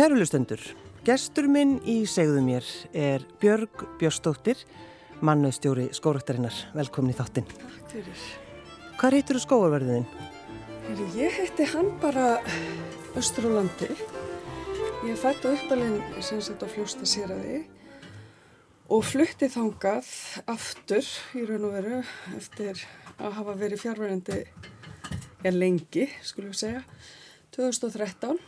Kærulustendur, gestur minn í segðu mér er Björg Björnstóttir, mannöðstjóri skóraktarinnar. Velkomin í þáttinn. Takk fyrir. Hvað reytur þú skóarverðin? Ég heiti hann bara Östur á landi. Ég fætti uppalinn sem sett á fljósta sýraði og flutti þangað aftur í raun og veru eftir að hafa verið fjárverðandi er lengi, skulum segja, 2013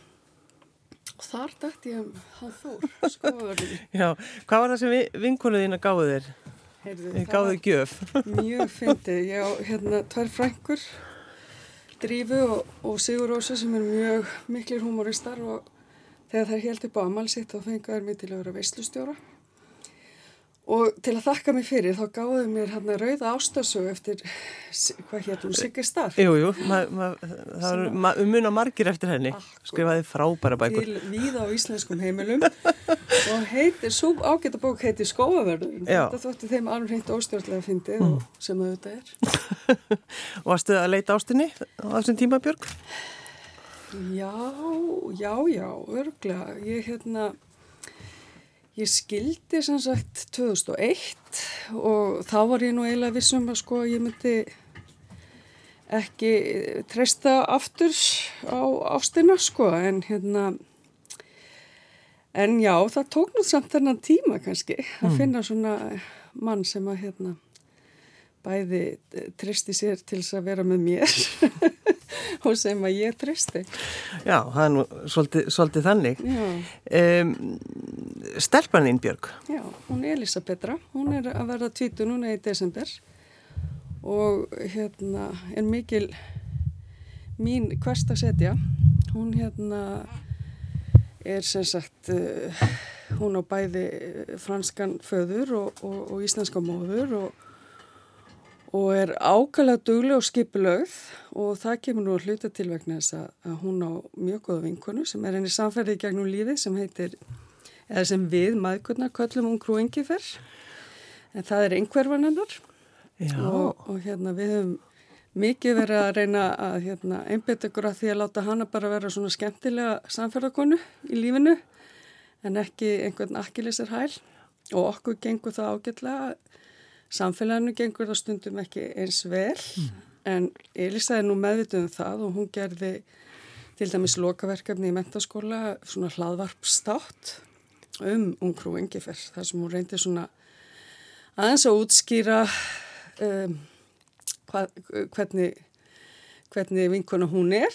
og þar dætti ég um hann Þór, skóverðinni. Já, hvað var það sem vinkunuðina gáðu þér? Heyrðu, gáðu gjöf? Mjög fyndið, ég á hérna tvær frængur, Drífu og, og Sigur Rósa sem er mjög miklir humoristar og þegar þær held upp á amalsitt þá fengaður mér til að vera veislustjóra Og til að þakka mig fyrir þá gáðu mér hérna rauða ástasög eftir, hvað hún Sigge Starr. Jú, jú, ma, ma, það er ma, um mun á margir eftir henni, skrifaði frábæra bækur. Til víða á íslenskum heimilum og heitir, svo ágæta bók heitir Skóaverðurinn. Þetta þótti þeim alveg hreint óstjórnlega fyndið mm. sem það auðvitað er. Varstu að leita ástinni á þessum tíma, Björg? Já, já, já, örglega. Ég, hérna... Ég skildi sem sagt 2001 og þá var ég nú eiginlega vissum að sko ég myndi ekki treysta aftur á ástina sko en hérna en já það tók nú samt þennan tíma kannski að mm. finna svona mann sem að hérna bæði treysti sér til þess að vera með mér og sem að ég treysti. Já, það er nú svolítið, svolítið þannig. Um, Stelpaninn Björg? Já, hún er Elisabetra, hún er að verða tvítu núna í desember og hérna er mikil mín hverst að setja. Hún hérna er sem sagt, uh, hún á bæði franskan föður og, og, og íslenska móður og og er ákvæmlega dugleg og skipilögð og það kemur nú að hluta til vegna þess að hún á mjög goða vinkonu sem er henni samferðið gegnum lífið sem heitir, eða sem við maðurkurna köllum um krúengifer en það er einhverfan hennar og, og hérna við höfum mikið verið að reyna að hérna, einbeta ykkur að því að láta hana bara vera svona skemmtilega samferðarkonu í lífinu. En ekki einhvern akkilisar hæl. Og okkur gengur það ágætlega. Samfélaginu gengur það stundum ekki eins vel. Mm. en Elisa er nú meðvituð um það og hún gerði til dæmis lokaverkefni í mentaskóla svona hlaðvarpstátt um ungrú engifer þar sem hún reyndi svona aðeins að útskýra um, hva, hvernig, hvernig vinkona hún er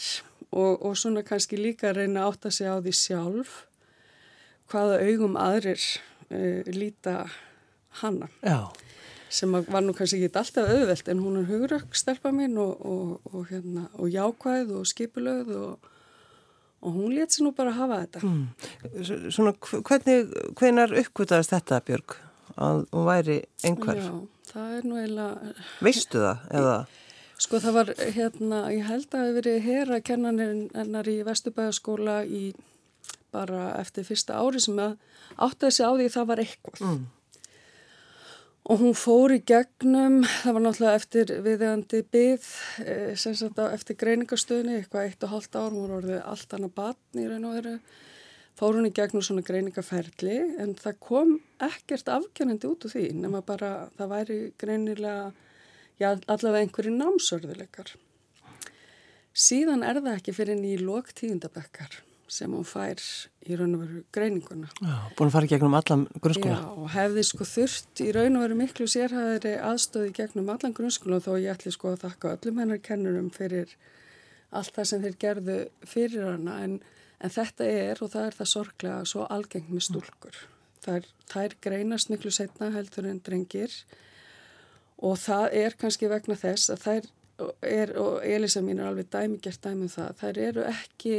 og, og svona kannski líka reyna að átta sig á því sjálf hvaða augum aðrir uh, líta hanna. Já sem var nú kannski ekki alltaf auðvelt en hún er hugurökk stelpa mín og, og, og, hérna, og jákvæð og skipulöð og hún létt sér nú bara að hafa þetta. Mm. Svona hvernig, hvernar uppkvitaðist þetta Björg að hún væri einhver? Já, það er nú eiginlega... Veistu það eða? Sko það var hérna, ég held að það hefur verið hera kennanir í Vesturbæðaskóla í bara eftir fyrsta ári sem að átti þessi á því það var eitthvað. Mm. Og hún fór í gegnum, það var náttúrulega eftir viðegandi byggð, eh, sem sagt eftir greiningastöðni, eitthvað eitt og halvt ár, hún var orðið allt annað batn í raun og veru, fór hún í gegnum svona greiningaferli en það kom ekkert afgjörnandi út úr því, nema bara það væri greinilega, já allavega einhverju námsörðuleikar. Síðan er það ekki fyrir ný lok tíundabekkar sem hún fær í raun og veru greininguna. Já, búin að fara gegnum allan grunnskóla. Já, og hefði sko þurft í raun og veru miklu sérhæðri aðstöði gegnum allan grunnskóla þó ég ætli sko að þakka öllum hennar kennurum fyrir allt það sem þeir gerðu fyrir hana en, en þetta er og það er það sorglega svo algengt með stúlkur. Það er greinast miklu setna heldur en drengir og það er kannski vegna þess að þær er, og Elisa mín er alveg dæmigert dæmið um það, þær eru ekki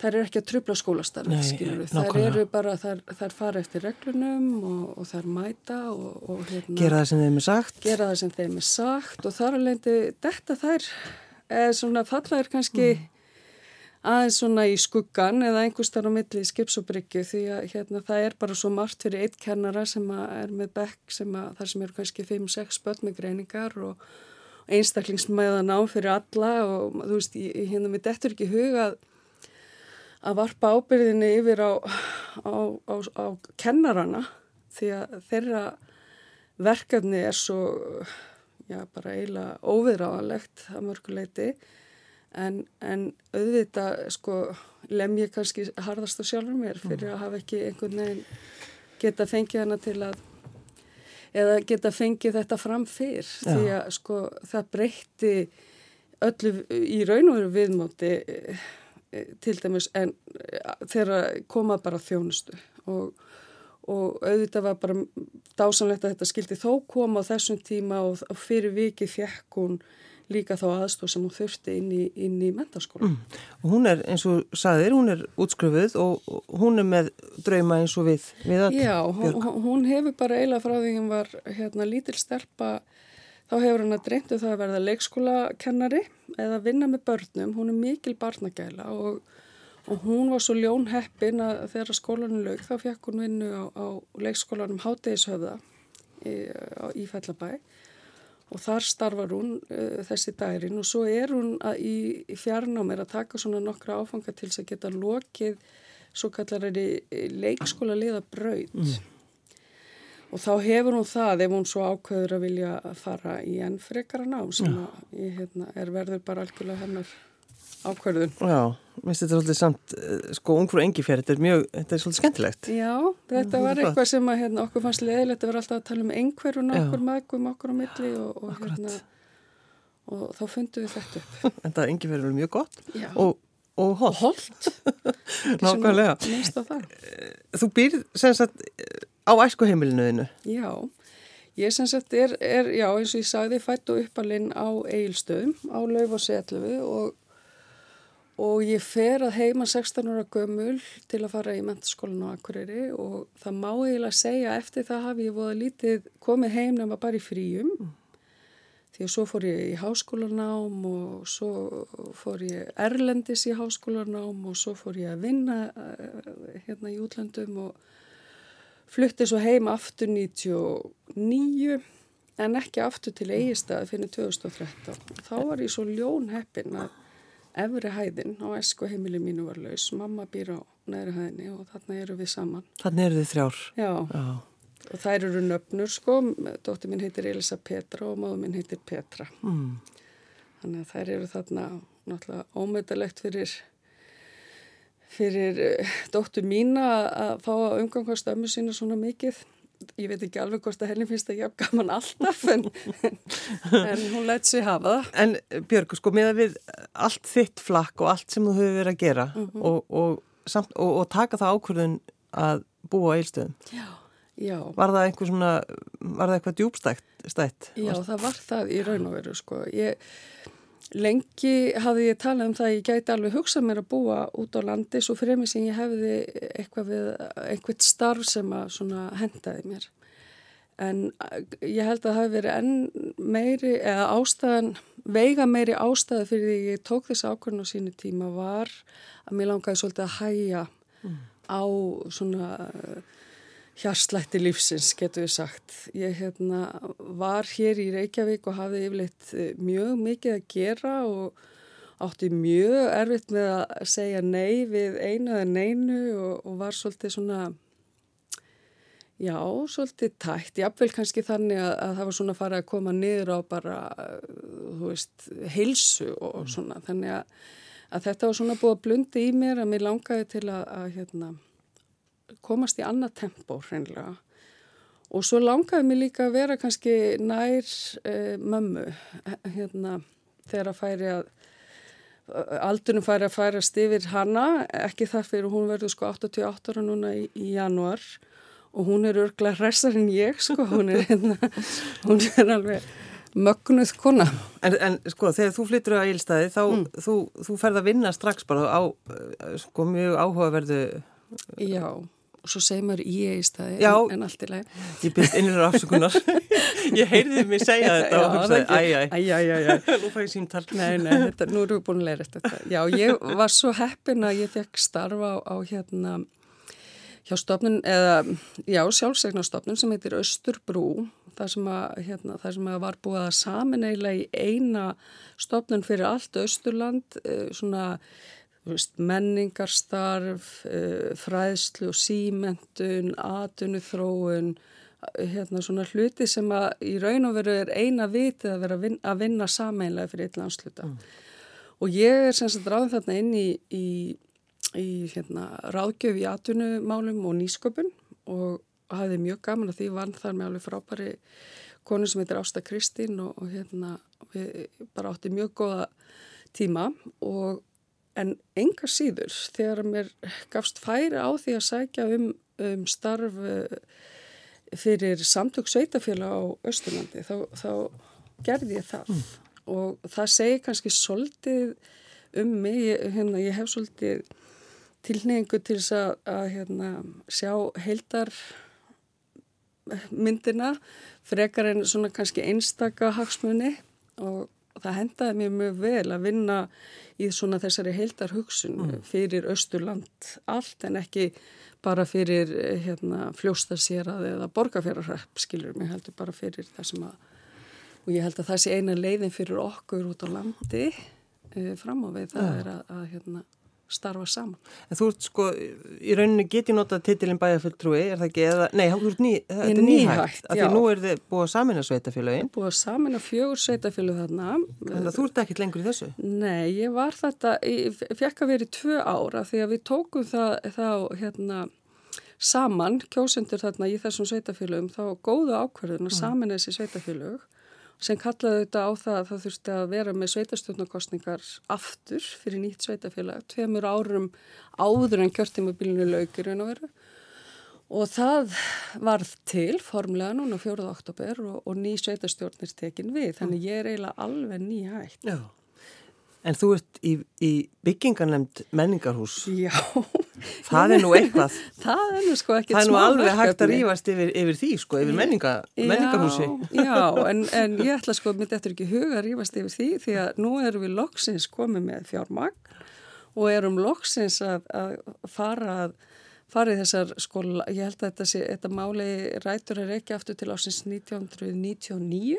þær eru ekki að trubla skólastarfið, skilur við. Þær eru bara, þær, þær fara eftir reglunum og, og þær mæta og, og hérna, gera það sem þeim er sagt. Gera það sem þeim er sagt og þar alveg þetta þær er svona fallaðir kannski mm. aðeins svona í skuggan eða einhverstar á milli skipsobryggju því að hérna það er bara svo margt fyrir eitt kennara sem er með bekk sem að þar sem eru kannski 5-6 börn með greiningar og einstaklingsmæðan á fyrir alla og þú veist, hérna við dettur ekki hugað að varpa ábyrðinni yfir á, á, á, á kennarana því að þeirra verkefni er svo já, bara eiginlega óviðráðanlegt að mörguleiti en, en auðvitað sko lem ég kannski harðast á sjálfur mér fyrir að hafa ekki einhvern veginn geta fengið hana til að eða geta fengið þetta fram fyrr. Því að sko það breytti öllu í raun og veru viðmóti til dæmis en e, þegar koma bara þjónustu og, og auðvitað var bara dásanlegt að þetta skildi þó koma á þessum tíma og, og fyrir viki fjekk hún líka þá aðstóð sem hún þurfti inn í, inn í mentarskóla. Mm. Hún er eins og saðir, hún er útskrufuð og hún er með drauma eins og við, við all Já, hún, hún hefur bara eiginlega frá því hún var hérna lítil stelpa, þá hefur hann að dreymtu um það að verða leikskólakennari eða vinna með börnum, hún er mikil barnagæla og, og hún var svo ljónheppin að þegar skólanum lög þá fekk hún vinnu á, á leikskólanum Háteishöfða í, í Fellabæi og þar starfar hún uh, þessi dærin og svo er hún í, í fjarnámið að taka svona nokkra áfanga til þess að geta lokið svo kallar er í leikskóla liða braut mm. Og þá hefur hún það ef hún svo ákveður að vilja fara í enn frekara ná sem ja. að, hérna, er verður bara algjörlega hennar ákverðun. Já, minnst þetta er svolítið samt, eh, sko, ungfrú engifjær, þetta er mjög, þetta er svolítið skemmtilegt. Já, þetta var eitthvað sem að hérna, okkur fannst leðilegt, þetta var alltaf að tala um einhverjum okkur maðgum okkur á milli og, og hérna, og þá fundum við þetta upp. En það engifjær er mjög gott Já. og, og hold. Hold? Nákvæmlega. Eh, þú býrð, sem sagt, á æskuheimilinuðinu. Já, ég sem sagt er, er, já, eins og ég sagði, fætt og uppalinn á Eilstöðum, á Lauf og Setlufi og og ég fer að heima 16 ára gömul til að fara í mentaskólan á Akureyri og það má eiginlega segja eftir það hafi ég voða lítið komið heim nema bara í fríum mm. Því að svo fór ég í háskólanám og svo fór ég erlendis í háskólanám og svo fór ég að vinna uh, hérna í útlandum og flutti svo heim aftur 99 en ekki aftur til eigistað fyrir 2013 þá var ég svo ljónheppin að efri hæðin á esku heimili mínu var laus, mamma býr á næri hæðinni og þarna eru við saman. Þarna eru þið þrjár? Já, Já. Og þær eru nöfnur sko, dóttir mín heitir Elisa Petra og máður mín heitir Petra. Mm. Þannig að þær eru þarna náttúrulega ómöðalegt fyrir, fyrir eh, dóttur mína að fá að umgangast ömmu sína svona mikið ég veit ekki alveg hvort að henni finnst það hjá gaman alltaf en, en hún lætt sér hafa það. En Björg, sko, með að við allt þitt flakk og allt sem þú hefur verið að gera mm -hmm. og, og, samt, og, og taka það ákvörðun að búa á eilstöðum. Já, já. Var það einhver svona, var það eitthvað djúbstætt? Stætt? Já, það var það í raun og veru, sko. Ég Lengi hafði ég talað um það að ég gæti alveg hugsað mér að búa út á landi svo fyrir mig sem ég hefði eitthvað við einhvert starf sem að hendaði mér. En eh, ég held að það hefði verið enn meiri, eða ástæðan, veiga meiri ástæði fyrir því ég tók þessi ákvörðun á sínu tíma var að mér langaði svolítið að hæja mm. á svona hjarslætti lífsins, getur við sagt. Ég hérna, var hér í Reykjavík og hafði yfirleitt eh, mjög mikið að gera og átti mjög erfitt með að segja nei við einu eða neinu og, og var svolítið svona, já, svolítið tætt. Jáfnveil kannski þannig að, að það var svona farið að koma niður á bara, þú veist, heilsu og svona. Þannig að, að þetta var svona búið að blundi í mér að mér langaði til að, að hérna, komast í annað tempo hreinlega. Og svo langaði mér líka að vera kannski nær eh, mömmu hérna þegar að færi að aldunum færi að færast yfir hanna ekki þar fyrir hún verður sko 88 ára núna í, í januar og hún er örglega hressar en ég sko. Hún er, hérna, hún er alveg mögnuð kona. En, en sko þegar þú flyttur á eilstæði þá mm. þú, þú ferð að vinna strax bara á sko mjög áhugaverðu Já og svo segir maður í eigi staði en, en allt í lagi. Ég byrst innir afsökunar. ég heyrði mig segja þetta og hugsaði, æj, æj, æj, æj, nú fæ ég símtal. Nei, nei, þetta, nú erum við búin að leira þetta. Já, ég var svo heppin að ég fekk starfa á, á hérna hjá stofnun, eða já, sjálfsegnarstofnun sem heitir Östurbrú, þar sem að, hérna, þar sem að var búið að samin eiginlega í eina stofnun fyrir allt Östurland, eh, svona veist, menningarstarf, uh, fræðslu og símentun, atunufróun, hérna svona hluti sem að í raun og veru er eina vitið að vera að vinna, vinna sameinlega fyrir eitt landsluta. Mm. Og ég er sem sagt ráðin þarna inn í, í, í hérna, ráðgjöf í atunumálum og nýsköpun og hafði mjög gaman að því vann þar með alveg frábæri konu sem heitir Ásta Kristín og, og hérna við bara átti mjög góða tíma og en enga síður þegar mér gafst færi á því að sækja um, um starf eh, fyrir samtök sveitafélag á Östurlandi þá, þá gerði ég það. Mm. og það segi kannski svolítið um mig, hérna, ég hef svolítið tilneyingu til þess að, að hérna, sjá heildar myndina frekar en svona kannski einstaka hagsmunni og það hendaði mér mjög vel að vinna í svona þessari heildar hugsun mm. fyrir Östurland allt en ekki bara fyrir hérna, fljóstasérað eða borgarfjörarrepp skilur mig heldur bara fyrir það sem að og ég held að það sé eina leiðin fyrir okkur út á landi uh, fram á við það ja. er að, að hérna starfa saman. En þú ert sko, í rauninni geti notað titilin bæjarfulltrúi, er það ekki? Eða, nei, þú ert ný, þetta er nýhægt, af því nú er þið búið að samina sveitafélagin. Búið að samina fjögur sveitafélag þarna. Þannig að þú ert ekkit lengur í þessu? Nei, ég var þetta, ég fekk að vera í tvö ára því að við tókum það þá hérna saman, kjósendur þarna í þessum sveitafélagum, þá góðu ákverðin að mm. samina þessi sveitafélag sem kallaði þetta á það að það þurfti að vera með sveitastjórnarkostningar aftur fyrir nýtt sveitafélag, tveimur árum áður en kjörtímabilinu laugir en að vera og það varð til formlega núna 4. oktober og, og ný sveitastjórnir tekin við, þannig ég er eiginlega alveg nýhægt. Já. En þú ert í, í byggingarnemnd menningarhús. Já. Það er nú eitthvað. það er nú sko ekkert smá. Það er nú alveg hægt að rýfast yfir, yfir því sko, yfir menninga, menningarhúsi. Já, en, en ég ætla sko, mitt eftir ekki huga að rýfast yfir því því að nú erum við loksins komið með fjármagn og erum loksins að, að fara að farið þessar skóla, ég held að þetta, sé, þetta máli rætur er ekki aftur til ásins 1999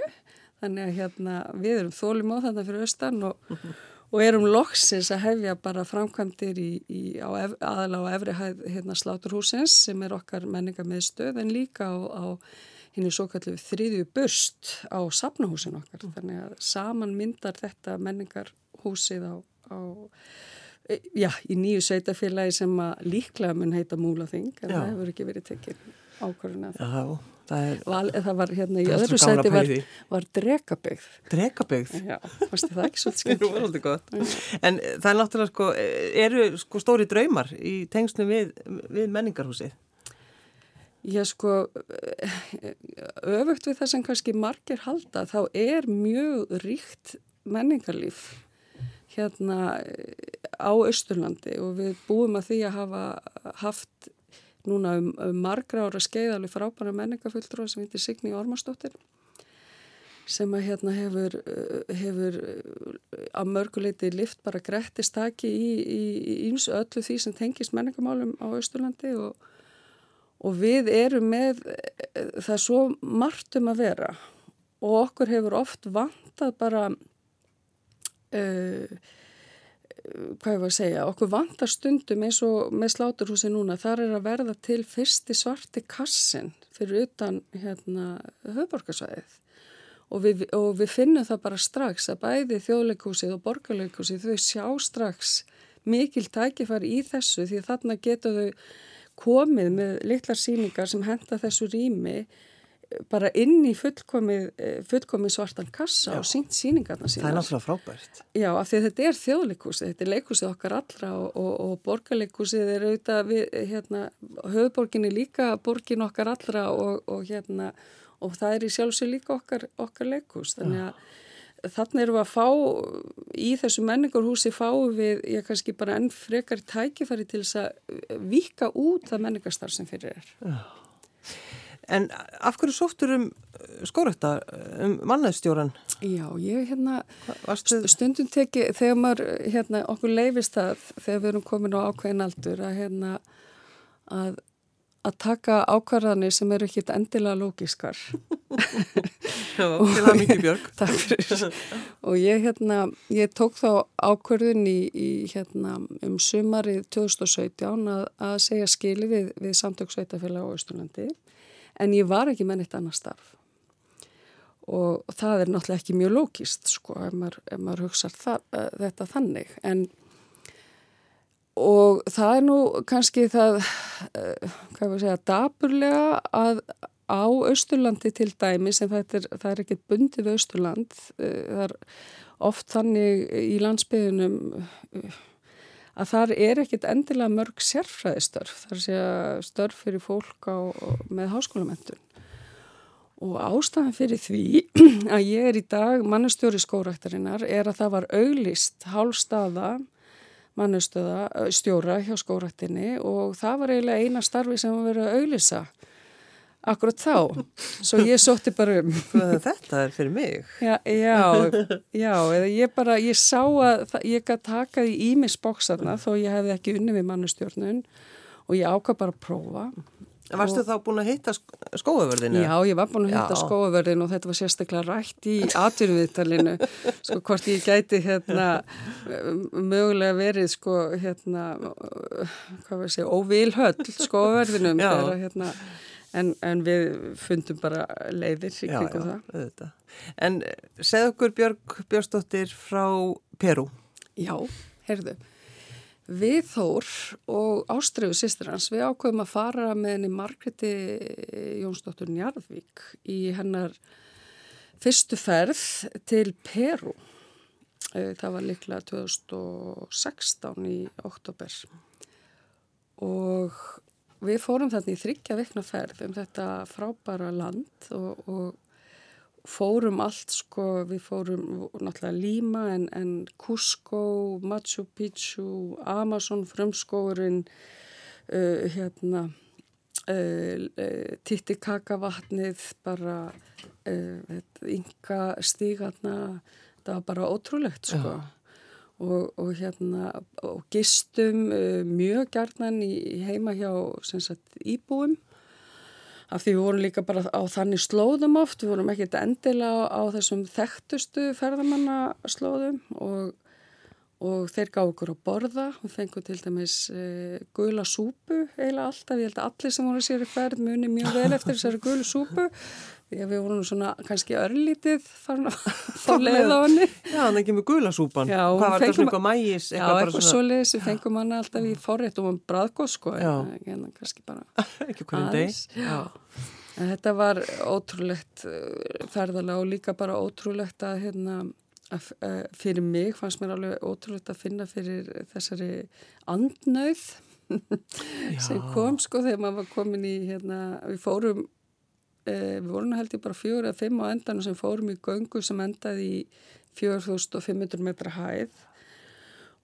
þannig að hérna við erum þólum á þetta fyrir austan og uh -huh og erum loksins að hefja bara framkvæmdir í, í, á ef, aðalega á efri hæð hérna, sláturhúsins sem er okkar menninga með stöð en líka á, á henni svo kallu þriðju burst á sapnahúsin okkar. Mm. Þannig að saman myndar þetta menningarhúsið á, á e, já, í nýju sveitafélagi sem að líklega mun heita Múlaþing en já. það hefur ekki verið tekið ákvörðin að það. Það, er, Val, það var hérna í öðru seti var, var dregabegð. Dregabegð? Já, fannst það ekki svolítið skemmt. það var svolítið gott. En það er náttúrulega sko, eru sko stóri draumar í tengslu við, við menningarhúsið? Já sko, öfugt við það sem kannski margir halda, þá er mjög ríkt menningarlíf hérna á Östurlandi og við búum að því að hafa haft núna um, um margra ára skeið alveg frábæra menningafulltrúa sem heitir Signi Ormarsdóttir sem að hérna hefur, uh, hefur uh, á mörguleiti lift bara grettistaki í eins öllu því sem tengist menningamálum á Östurlandi og, og við erum með uh, það svo margt um að vera og okkur hefur oft vantað bara uh, hvað ég var að segja, okkur vantar stundum eins og með sláturhúsi núna, þar er að verða til fyrsti svarti kassin fyrir utan hérna höfborgarsvæðið og við, og við finnum það bara strax að bæði þjóðleikúsið og borgarleikúsið þau sjá strax mikil tækifar í þessu því þarna getur þau komið með litlar síningar sem henda þessu rými bara inn í fullkomið, eh, fullkomið svartan kassa Já. og sínt síningarna sína. Það er náttúrulega frábært. Já, af því þetta er þjóðleikúsið, þetta er leikúsið okkar allra og, og, og borgarleikúsið er auðvitað við, hérna, höfuborginni líka borgin okkar allra og, og hérna, og það er í sjálfsög líka okkar, okkar leikús, þannig að þannig erum við að fá í þessu menningarhúsi fáum við, ég kannski bara enn frekar tækifæri til þess að vika út það menningarstarf sem fyrir er. Já. En af hverju sóttur um skórekta, um mannæðstjóran? Já, ég hérna Varstu... stundum teki, þegar maður hérna, okkur leifist það, þegar við erum komin á ákveðin aldur að hérna að, að taka ákvarðanir sem eru ekkit endilega lógiskar. Já, til það mikið Björg. Takk fyrir. Og ég, hérna, ég tók þá ákvarðin í, í hérna, um sumarið 2017 að, að segja skili við, við samtöksveitafélag á Östurlandi en ég var ekki með neitt annar starf. Og það er náttúrulega ekki mjög lógist, sko, ef maður, ef maður hugsa þetta þannig. En og það er nú kannski það, uh, hvað var að segja, daburlega að á Östurlandi til dæmi sem það er, það er ekkert bundið Östurland, uh, það er oft þannig í landsbyðunum uh, að þar er ekkert endilega mörg sérfræðistörf, það er að störf fyrir fólk á, með háskólamöndun. Og ástæðan fyrir því að ég er í dag mannustjóri skóraktarinnar er að það var auglist hálfstaða mannustöða stjóra hjá skóraktinni og það var eiginlega eina starfi sem var verið að auglisa akkurat þá. Svo ég sótti bara um. Þetta er fyrir mig. Já, já, já ég bara, ég sá að ég gæti takað í ímisbóksarna þó ég hefði ekki unni við mannustjórnun og ég ákvað bara að prófa Varstu og, þá búin að hitta skóavörðinu? Já, ég var búin að hitta skóavörðinu og þetta var sérstaklega rætt í atvinnuviðtalinu sko hvort ég gæti hérna mögulega verið sko hérna hvað veist ég, óvilhöll skóavörðinum þegar hérna en, en við fundum bara leiðir í kringum það. Auðvitað. En segð okkur Björg Björnsdóttir frá Peru. Já, heyrðu. Við Þór og Ástriðu sýstir hans, við ákveðum að fara með henni Margreti Jónsdóttur Njarðvík í hennar fyrstu ferð til Peru. Það var líklega 2016 í oktober og við fórum þarna í þryggja vikna ferð um þetta frábæra land og, og fórum allt sko, við fórum náttúrulega Lima en, en Cusco, Machu Picchu, Amazon, Frömskóurinn, uh, hérna, uh, Titicaca vatnið, bara uh, ynga stígarna, það var bara ótrúlegt sko. Og, og hérna, og gistum uh, mjög gerðnan í heima hjá sagt, íbúum. Af því við vorum líka bara á þannig slóðum oft, við vorum ekkert endilega á, á þessum þekktustu ferðamannaslóðum og, og þeir gáðu okkur að borða, við fengum til dæmis e, gula súpu eiginlega alltaf, ég held að allir sem voru sér í ferð muni mjög vel eftir þessari gulu súpu að við vorum svona kannski örlítið þá leið á henni Já, þannig ekki með gulasúpan Já, Hvað var þetta svona eitthvað mægis? Já, eitthvað svo leiðis, við fengum hana alltaf í forrétt og um braðgóð sko en, en kannski bara Ekki hverjum deg En þetta var ótrúlegt uh, ferðalega og líka bara ótrúlegt að hérna að, uh, fyrir mig fannst mér alveg ótrúlegt að finna fyrir þessari andnauð sem kom sko þegar maður var komin í hérna, við fórum Eh, við vorum held ég bara fjóru eða fimm á endan sem fórum í göngu sem endaði í 4500 metra hæð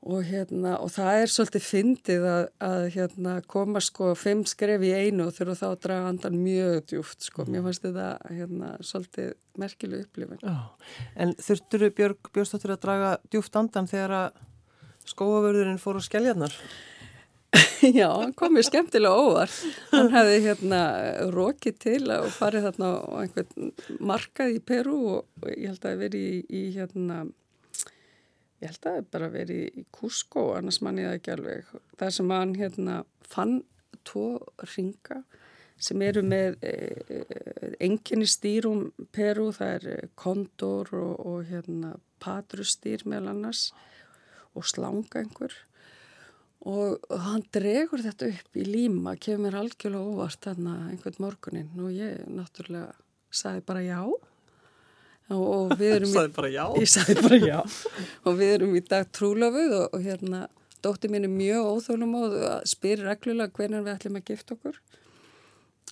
og, hérna, og það er svolítið fyndið að, að hérna, koma sko fimm skref í einu og þurfa þá að draga andan mjög djúft sko. Mér fannst þetta hérna, svolítið merkileg upplifin. En þurftur Björg Björnstóttur að draga djúft andan þegar að skóavörðurinn fór á skelljarnar? Já, hann kom mér skemmtilega óvar. Hann hefði hérna rókið til og farið þarna á einhvern markað í Peru og, ég held að það veri í, í hérna, ég held að það bara veri í Cusco, annars mann ég það ekki alveg. Það sem hann hérna fann tvo ringa sem eru með enginni stýrum Peru, það er kondor og, og hérna patrustýr meðal annars og slanga einhver og hann dregur þetta upp í líma, kemur mér algjörlega óvart þarna einhvern morgunin og ég náttúrulega sagði bara já. Og við erum sagði bara já? Ég sagði bara já. Og við erum í dag trúlafuð og, og hérna dótti mín er mjög óþólum og spyrir reglulega hvernig við ætlum að gifta okkur.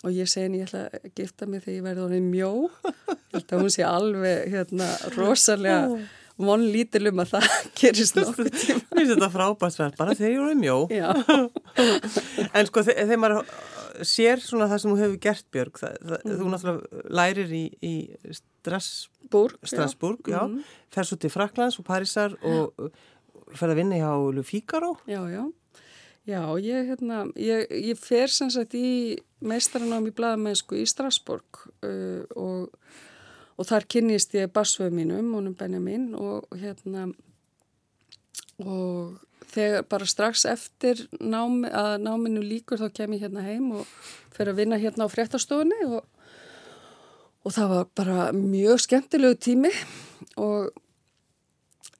Og ég segi henni ég ætla að gifta mig þegar ég verði orðin mjó. Að hún sé alveg hérna rosalega von lítil um að það gerist nokkuð tíma. Mér finnst þetta frábært sverð, bara þegar ég voru mjó. en sko þegar maður sér svona það sem þú hefur gert Björg, það, það, mm. þú náttúrulega lærir í, í Strasburg, Strasburg já, mm. fer svo til Fraklands og Parísar og fer að vinna hjá Fíkaró. Já, já. Já, ég, hérna, ég, ég fer sem sagt í meistaranám í bladamennsku í Strasborg uh, og, og þar kynnist ég basföðu mínum, honum Benjamin og hérna og þegar bara strax eftir námi, að náminu líkur þá kem ég hérna heim og fer að vinna hérna á fréttastofunni og, og það var bara mjög skemmtilegu tími. Og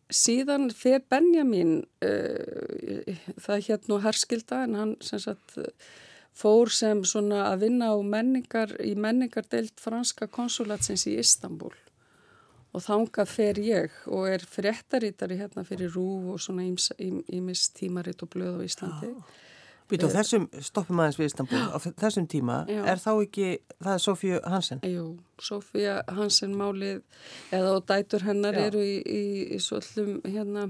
síðan fyrir Benjamin uh, það hérna herskilda en hann sem sagt fór sem svona að vinna menningar í menningardeilt franska konsulatsins í Istanbul og þangað fer ég og er fréttarítari hérna fyrir Rúf og svona ímis tímaritt og blöð á Íslandi. Býtu á þessum, stoppum aðeins við Istanbul, á þessum tíma Já. er þá ekki, það er Sofíu Hansen? Jú, Sofíu Hansen málið eða og dætur hennar Já. eru í, í, í svolum hérna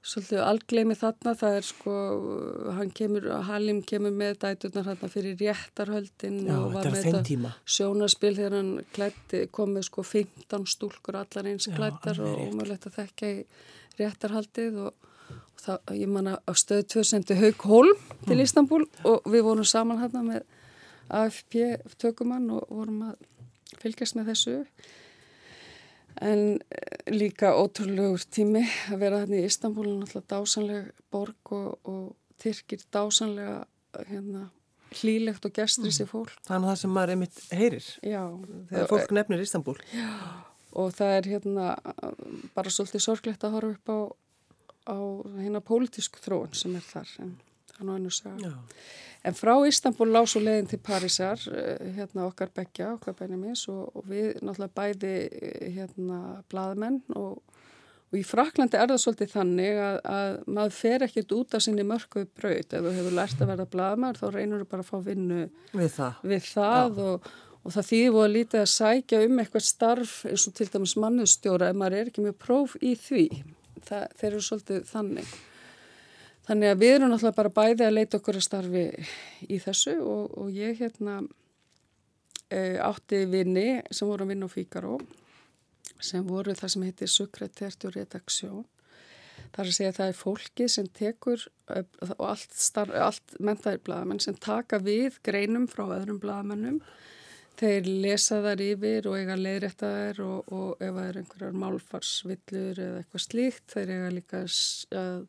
svolítið algleimi þarna, það er sko hann kemur, Halim kemur með dæturnar hérna fyrir réttarhöldin Já, og var með þetta sjónaspil þegar hann klætti, kom með sko 15 stúlkur allar eins klættar og umhverfilegt að þekka í réttarhaldið og það, ég manna á stöðu 2 sendi Haug Holm til mm. Istanbul og við vorum saman hérna með AFP tökumann og vorum að fylgjast með þessu en eh, líka ótrúlegur tími að vera hérna í Istanbul náttúrulega dásanlega borg og, og Tyrkir dásanlega hérna hlýlegt og gestri sér mm. fólk. Þannig að það sem maður einmitt heyrir Já, þegar fólk nefnir Istanbul. Já, og það er hérna bara svolítið sorglegt að horfa upp á á hérna pólitísku þróun sem er þar en er nú einu sagða. En frá Istanbul lág svo leiðin til Parísar, eh, hérna okkar begja, okkar Benjamins og, og við náttúrulega bæði eh, hérna blaðmenn og, og í Fraklandi er það svolítið þannig að, að maður fer ekkert út af sinni mörkuð braut. Ef þú hefur lært að verða blaðmar þá reynur þú bara að fá vinnu við það, við það og, og það þýði voru lítið að sækja um eitthvað starf eins og til dæmis mannustjóra ef maður er ekki með próf í því það, þeir eru svolítið þannig. Þannig að við erum náttúrulega bara bæði að leita okkur að starfi í þessu og, og ég hérna e, átti vinni sem voru að vinna á Fíkaró sem voru það sem heitir Sukretert og Redaksjón. Það er að segja að það er fólki sem tekur og allt, allt mentaðir bladamenn sem taka við greinum frá öðrum bladamennum þeir lesa þar yfir og eiga leiðrætta þær og, og ef það er einhverjar málfarsvillur eða eitthvað slíkt þeir eiga líka að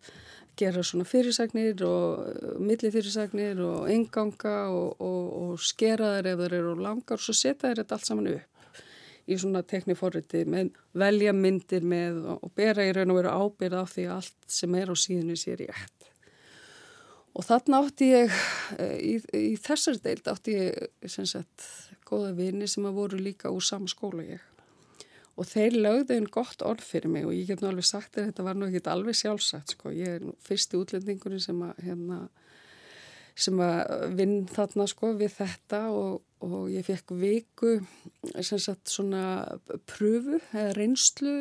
gera svona fyrirsagnir og uh, millifyrirsagnir og enganga og, og, og skera þær ef þær eru langar og svo setja þær þetta allt saman upp í svona tekniforriti með velja myndir með og bera í raun og veru ábyrð á því allt sem er á síðunni sé rétt. Og þarna átti ég, eh, í, í þessari deild átti ég sem sagt góða vini sem að voru líka úr sama skóla ég. Og þeir lögðu einn gott orð fyrir mig og ég get nú alveg sagt að þetta var nú ekki alveg sjálfsagt sko. Ég er nú fyrsti útlendingurinn sem að, hérna, sem að vinn þarna sko við þetta og, og ég fekk viku sem sagt svona pröfu eða reynslu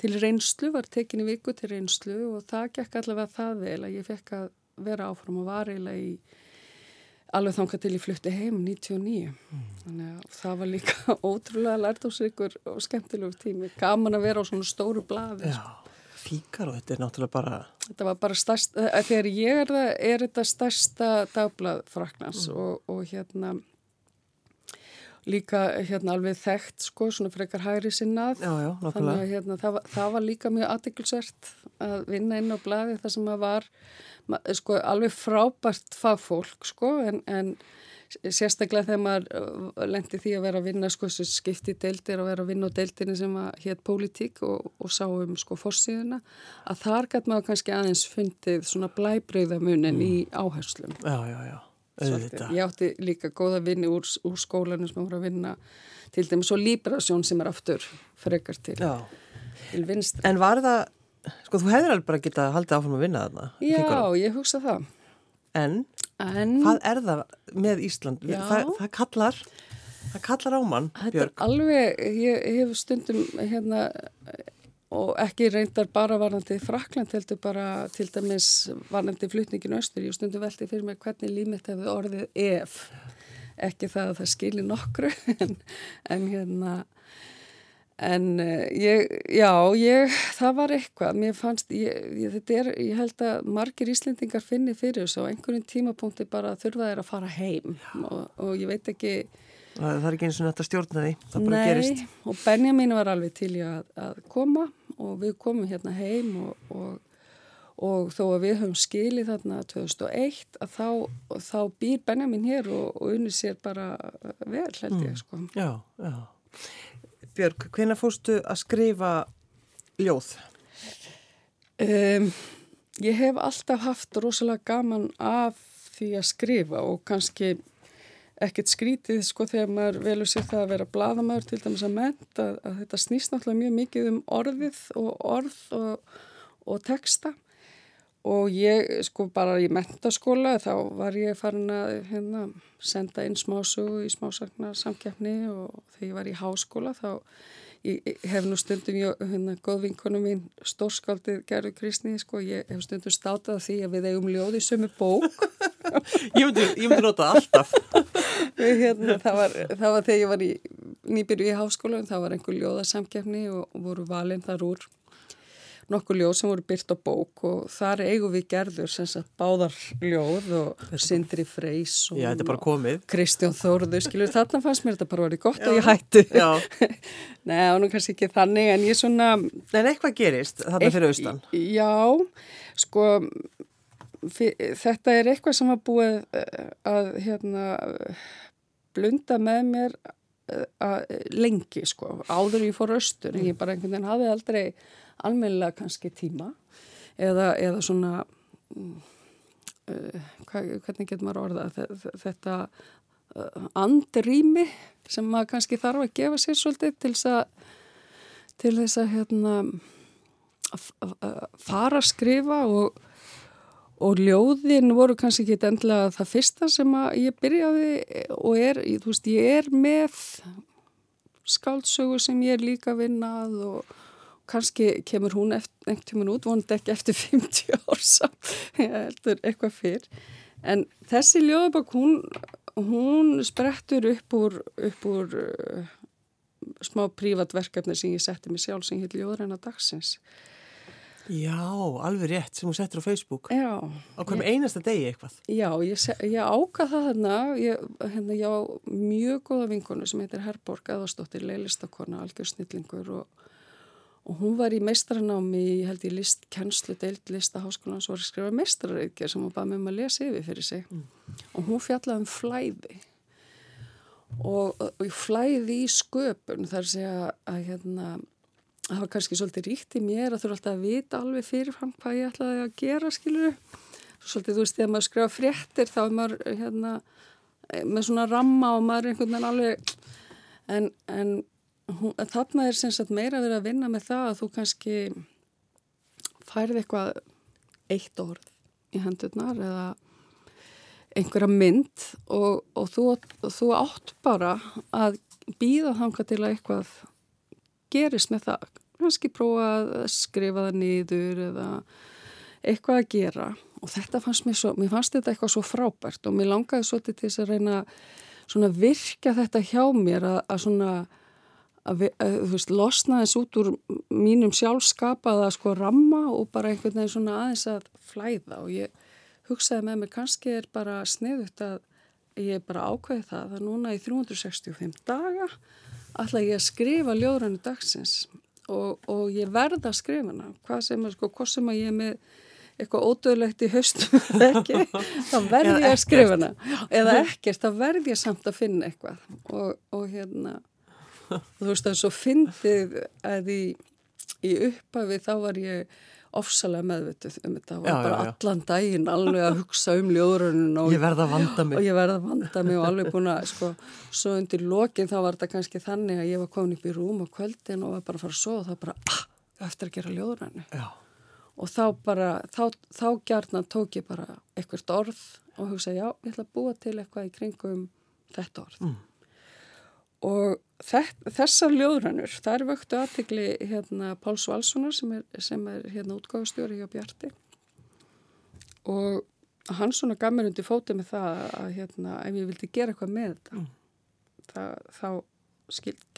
til reynslu, var tekinni viku til reynslu og það gekk allavega það vel að ég fekk að vera áfram og var eiginlega í alveg þánga til ég flutti heim 99 mm. þannig að það var líka ótrúlega lært á sig og skemmtilegu tími gaman að vera á svona stóru blaði Já, fíkar og þetta er náttúrulega bara Þetta var bara stærst, eh, þegar ég er það er þetta stærsta dagblað fraknans mm. og, og hérna líka hérna alveg þekkt sko, svona frekar hægri sinnað. Já, já, þannig að hérna, það, var, það var líka mjög aðdeklusert að vinna inn á blaði þar sem að var sko, alveg frábært fagfólk sko, en, en sérstaklega þegar maður uh, lendi því að vera að vinna sko, skipti deildir og vera að vinna á deildinni sem hétt pólitík og, og sá um sko fórsíðuna að þar gæti maður kannski aðeins fundið svona blæbreyðamunin mm. í áherslum. Já, já, já Ég átti líka góða vinni úr, úr skólanum sem voru að vinna til dæmis og Líbrasjón sem er aftur frekar til, til vinstra. En var það, sko þú hefur alveg bara getað að halda áfram að vinna þarna? Já, ég hugsa það. En, en hvað er það með Ísland? Það, það kallar, það kallar ámann, Björg. Þetta er alveg, ég, ég hef stundum hérna og ekki reyndar bara varnandi Frakland heldur bara til dæmis varnandi flutningin östur. Ég stundu veldi fyrir mig hvernig límitt hefur orðið ef. Ekki það að það skilir nokkru en, en hérna En uh, ég, já, ég, það var eitthvað, mér fannst, ég, ég, þetta er, ég held að margir Íslendingar finni fyrir þessu. Og einhverjum tímapunkti bara þurfa þeir að fara heim. Og, og ég veit ekki... Það, er ekki eins og þetta stjórnaði, það bara nei, gerist. Nei, og Benjamin var alveg til ég að, að koma og við komum hérna heim og, og, og þó að við höfum skilið þarna 2001 að þá, þá býr Benjamin hér og unni sér bara vel, held ég, mm. sko. Já, já. Björg, hvena fórstu að skrifa ljóð? Um, ég hef alltaf haft rosalega gaman af því að skrifa og kannski ekkert skrítið sko þegar maður velur sér það að vera bladamæður til dæmis að menta að, að þetta snýst náttúrulega mjög mikið um orðið og orð og, og texta. Og ég sko bara í mentaskóla þá var ég farin að hérna, senda inn smásögu í smásagnar-samkjafni og þegar ég var í háskóla þá ég, hef nú stundum ég, hérna, góðvinkonum mín stórskaldið Gerður Kristni sko, ég hef stundum státað því að við eigum ljóð í sömu bók. Ég myndi, myndi nota alltaf. Hérna, það, var, það var þegar ég var í nýbyrju í háskóla það var einhver ljóðasamkjafni og, voru valinn þar úr nokkuð ljóð sem voru byrt á bók og þar eigum við gerður sem sagt báðar ljóð og Sindri Freys og Já, Kristján Þóruður, skilur þarna fannst mér þetta bara verið gott og ég hætti. Nei, nú kannski ekki þannig en ég svona En eitthvað gerist þarna fyrir austan? Já, sko þetta er eitthvað sem var búið eh, að hérna blunda með mér að, lengi sko, áður ég fór austur en ég bara einhvern veginn hafði aldrei almeinlega kannski tíma eða, eða svona uh, hvernig getur maður orðað þetta uh, andrými sem maður kannski þarf að gefa sér svolítið til þess að til þess að hérna að fara að skrifa og og ljóðin voru kannski ekki endilega það fyrsta sem ég byrjaði og er, þú veist, ég er með skáldsögu sem ég er líka vinnað og kannski kemur hún einhvern tíman út, vonandi ekki eftir 50 ársa, ég heldur eitthvað fyrr. En þessi ljóðabak, hún, hún sprettur upp úr, upp úr uh, smá prívatverkefni sem ég setti mig sjálf sem heit Ljóðræna dagsins. Já, alveg rétt sem hún settur á Facebook. Já. Á hverjum ég, einasta degi eitthvað. Já, ég, ég ákvað það þarna, ég, hérna, ég á mjög góða vinkonu sem heitir Herborg Eðarstóttir, leilistakona, algjörsnillingur og og hún var í meistranámi, ég held ég list kennslu deild listaháskólan svo var að skrifa meistrareikjar sem hún baði með maður að lesa yfir fyrir sig mm. og hún fjallaði um flæði og, og flæði í sköpun þar sé að hérna það var kannski svolítið ríkt í mér að þú eru alltaf að vita alveg fyrirfram hvað ég ætlaði að gera skiluru svolítið þú veist þegar maður skrifa fréttir þá er maður hérna með svona ramma og maður er einhvern veginn alveg en, en hún, þarna er sem sagt meira vera að vinna með það að þú kannski færði eitthvað eitt orð í hendurnar eða einhverja mynd og, og þú, þú átt bara að býða þanga til að eitthvað gerist með það? Kannski prófa að skrifa það niður eða eitthvað að gera. Og þetta fannst mér svo, mér fannst þetta eitthvað svo frábært og mér langaði svo til þess að reyna svona virka þetta hjá mér að, að svona að, að þú veist, losnaðis út úr mínum sjálfskapaða sko ramma og bara einhvern veginn svona aðeins að flæða. Og ég hugsaði með mig kannski er bara sniðut að ég bara ákveðið það að núna í 365 daga ætla ég að skrifa ljóðrannu dagsins og, og ég verða að skrifa hana. Hvað sem er sko, hvað sem að ég er með eitthvað ódöðlegt í haustum ekki, þá verð ég að skrifa hana. Eða ekkert, þá verð ég samt að finna eitthvað. Og, og hérna þú veist er svo fyndið að í, í upphafi þá var ég ofsalega meðvitið um þetta og bara já, allan daginn alveg að hugsa um ljóðrunum og ég verða að vanda mig. Og ég verða að vanda mig og alveg búin að sko, svo undir lokin þá var þetta kannski þannig að ég var komin upp í rúm á kvöldin og var bara að fara að soða og það bara ah, eftir að gera ljóðrunni og þá bara, þá, þá gærna tók ég bara eitthvað orð og hugsa já, ég ætla að búa til eitthvað í kringum þetta orð. Mm. Og þessar ljóðrannur, það er vöktu aðtegli hérna Páls Valssonar sem er, sem er hérna útgáðustjóri hjá Bjarti og hann svona gaf mér undir fótið með það að hérna ef ég vildi gera eitthvað með þetta mm. það, þá,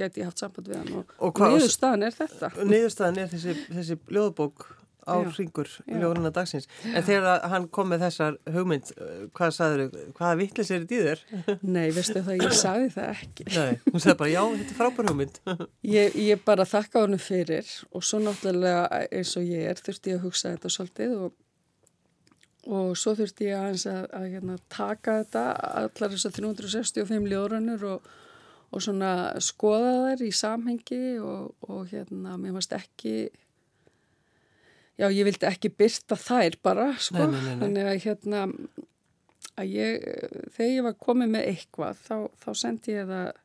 geti ég haft samband við hann og, og niðurstaðan er þetta. Niðurstaðan er þessi, þessi ljóðbók á hringur ljóðurna dagsins. En þegar hann kom með þessar hugmynd, hvað sagður þau, hvaða vittlis er þetta í þér? Nei, veistu það, ég sagði það ekki. Nei, hún sagði bara, já, þetta er frábær hugmynd. ég, ég bara þakka honum fyrir og svo náttúrulega eins og ég er þurfti ég að hugsa þetta svolítið og, og svo þurfti ég að, að, að hérna, taka þetta, allar þessar 365 ljóðrannur og og svona skoða þær í samhengi og, og hérna, mér varst ekki já, ég vildi ekki byrta þær bara, sko, nei, nei, nei, þannig að hérna, að ég, þegar ég var komið með eitthvað, þá, þá sendi ég það,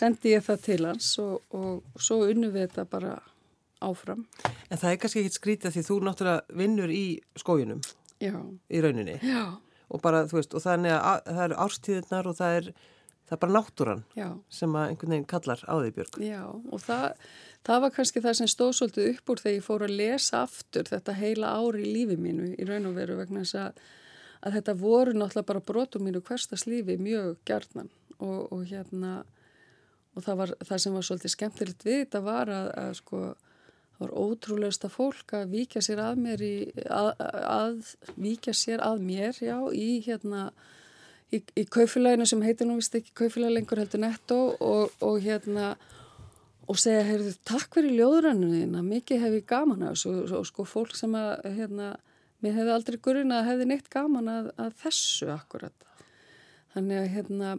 sendi ég það til hans og, og svo unnum við þetta bara áfram. En það er kannski ekkit skrítið því þú náttúrulega vinnur í skójunum já. í rauninni. Já. Og bara, þú veist, og þannig að það eru árstíðirnar og það er, það er bara náttúran já. sem að einhvern veginn kallar á því björg. Já, og það það var kannski það sem stóð svolítið upp úr þegar ég fór að lesa aftur þetta heila ári í lífi mínu í raun og veru vegna þess að, að þetta voru náttúrulega bara brotum mínu hverstas lífi mjög gjarnan. Og, og hérna og það, var, það sem var svolítið skemmtilegt við þetta var að, að sko það var ótrúlegsta fólk að vika sér að mér í, að, að vika sér að mér, já, í hérna í, í kaufélaginu sem heitir nú vist ekki kaufélag lengur heldur netto og, og hérna og segja, heyrðu, takk fyrir ljóðrannunina, mikið hef ég gaman að þessu og sko fólk sem að, hérna, mér hefði aldrei gurinn að hefði neitt gaman að, að þessu akkurat. Þannig að, hérna,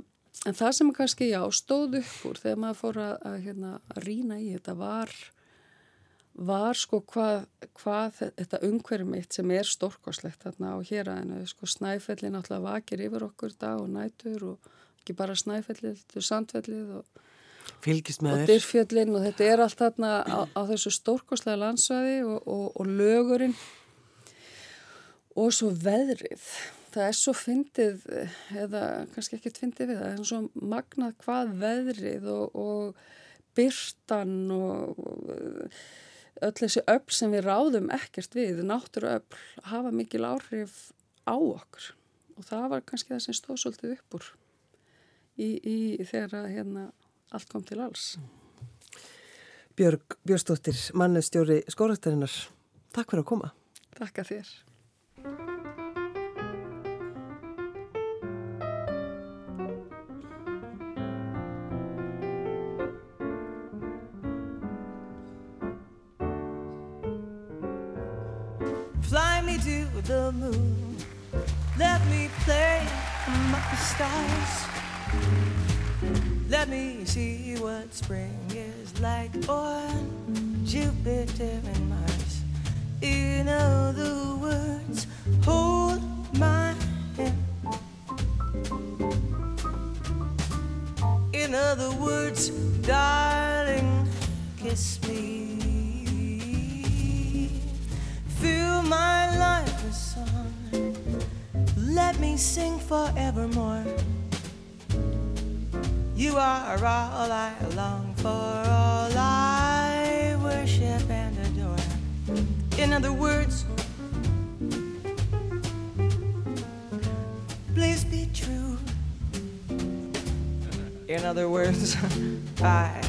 en það sem kannski, já, stóð upp úr þegar maður fór að, að hérna, rína í þetta var, var sko hvað, hvað þetta umhverjum eitt sem er stórkoslegt þarna á hér aðeinu, sko snæfellin alltaf vakir yfir okkur dag og nætur og ekki bara snæfellið, þetta er sandfellið og Fylgist með þér. Og dyrfjöllin og þetta er allt þarna á, á þessu stórkoslega landsvæði og, og, og lögurinn og svo veðrið. Það er svo fyndið, eða kannski ekkert fyndið við það, það er svo magnað hvað veðrið og, og byrtan og öll þessi öll sem við ráðum ekkert við, náttúru öll, hafa mikil áhrif á okkur. Og það var kannski það sem stóð svolítið upp úr í, í þegar að hérna allt kom til alls. Björg Björnstóttir, mannestjóri skórastarinnar, takk fyrir að koma. Takk að þér. Fly me to the moon Let me play among the stars me see what spring is like on Jupiter and Mars. In other words, hold my hand. In other words, darling, kiss me. Fill my life with song. Let me sing forevermore. You are all I long for, all I worship and adore. In other words, please be true. In other words, I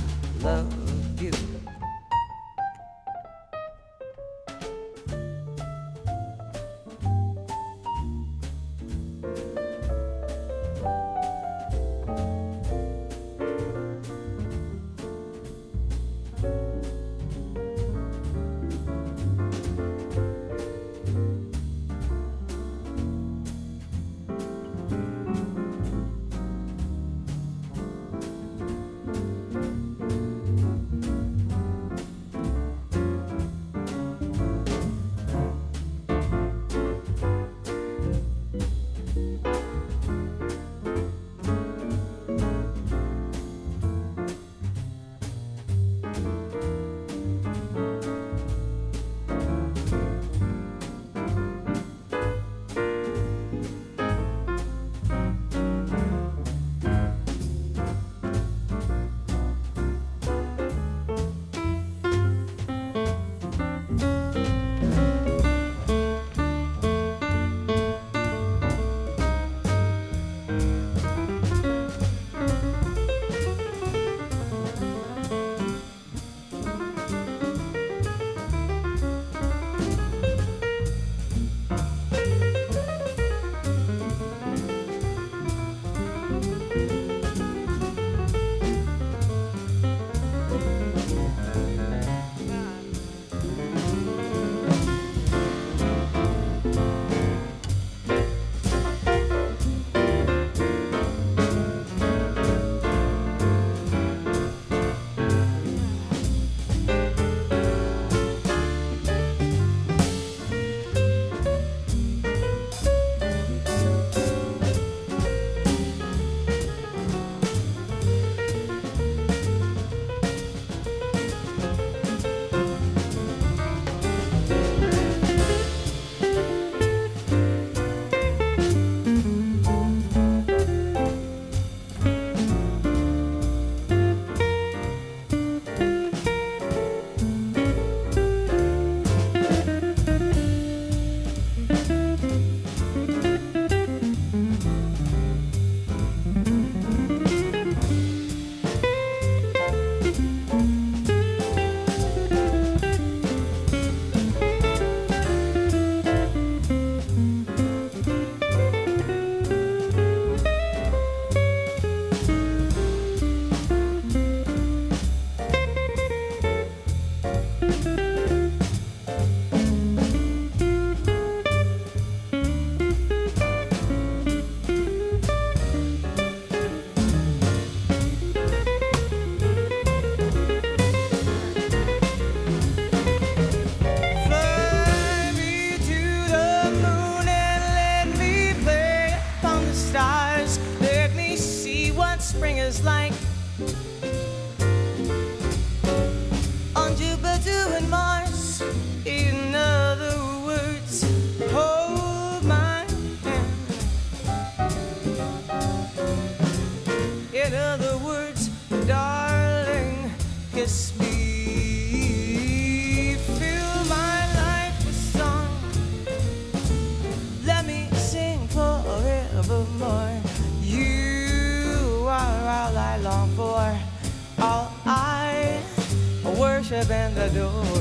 No.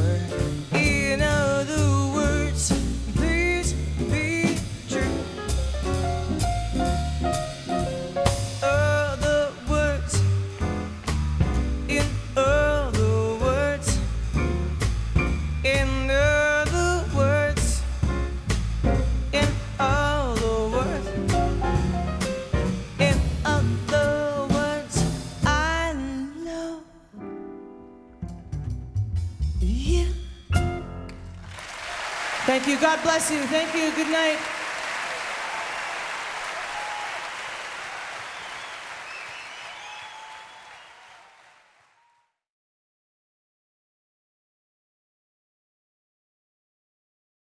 Bless you. Thank you. Good night.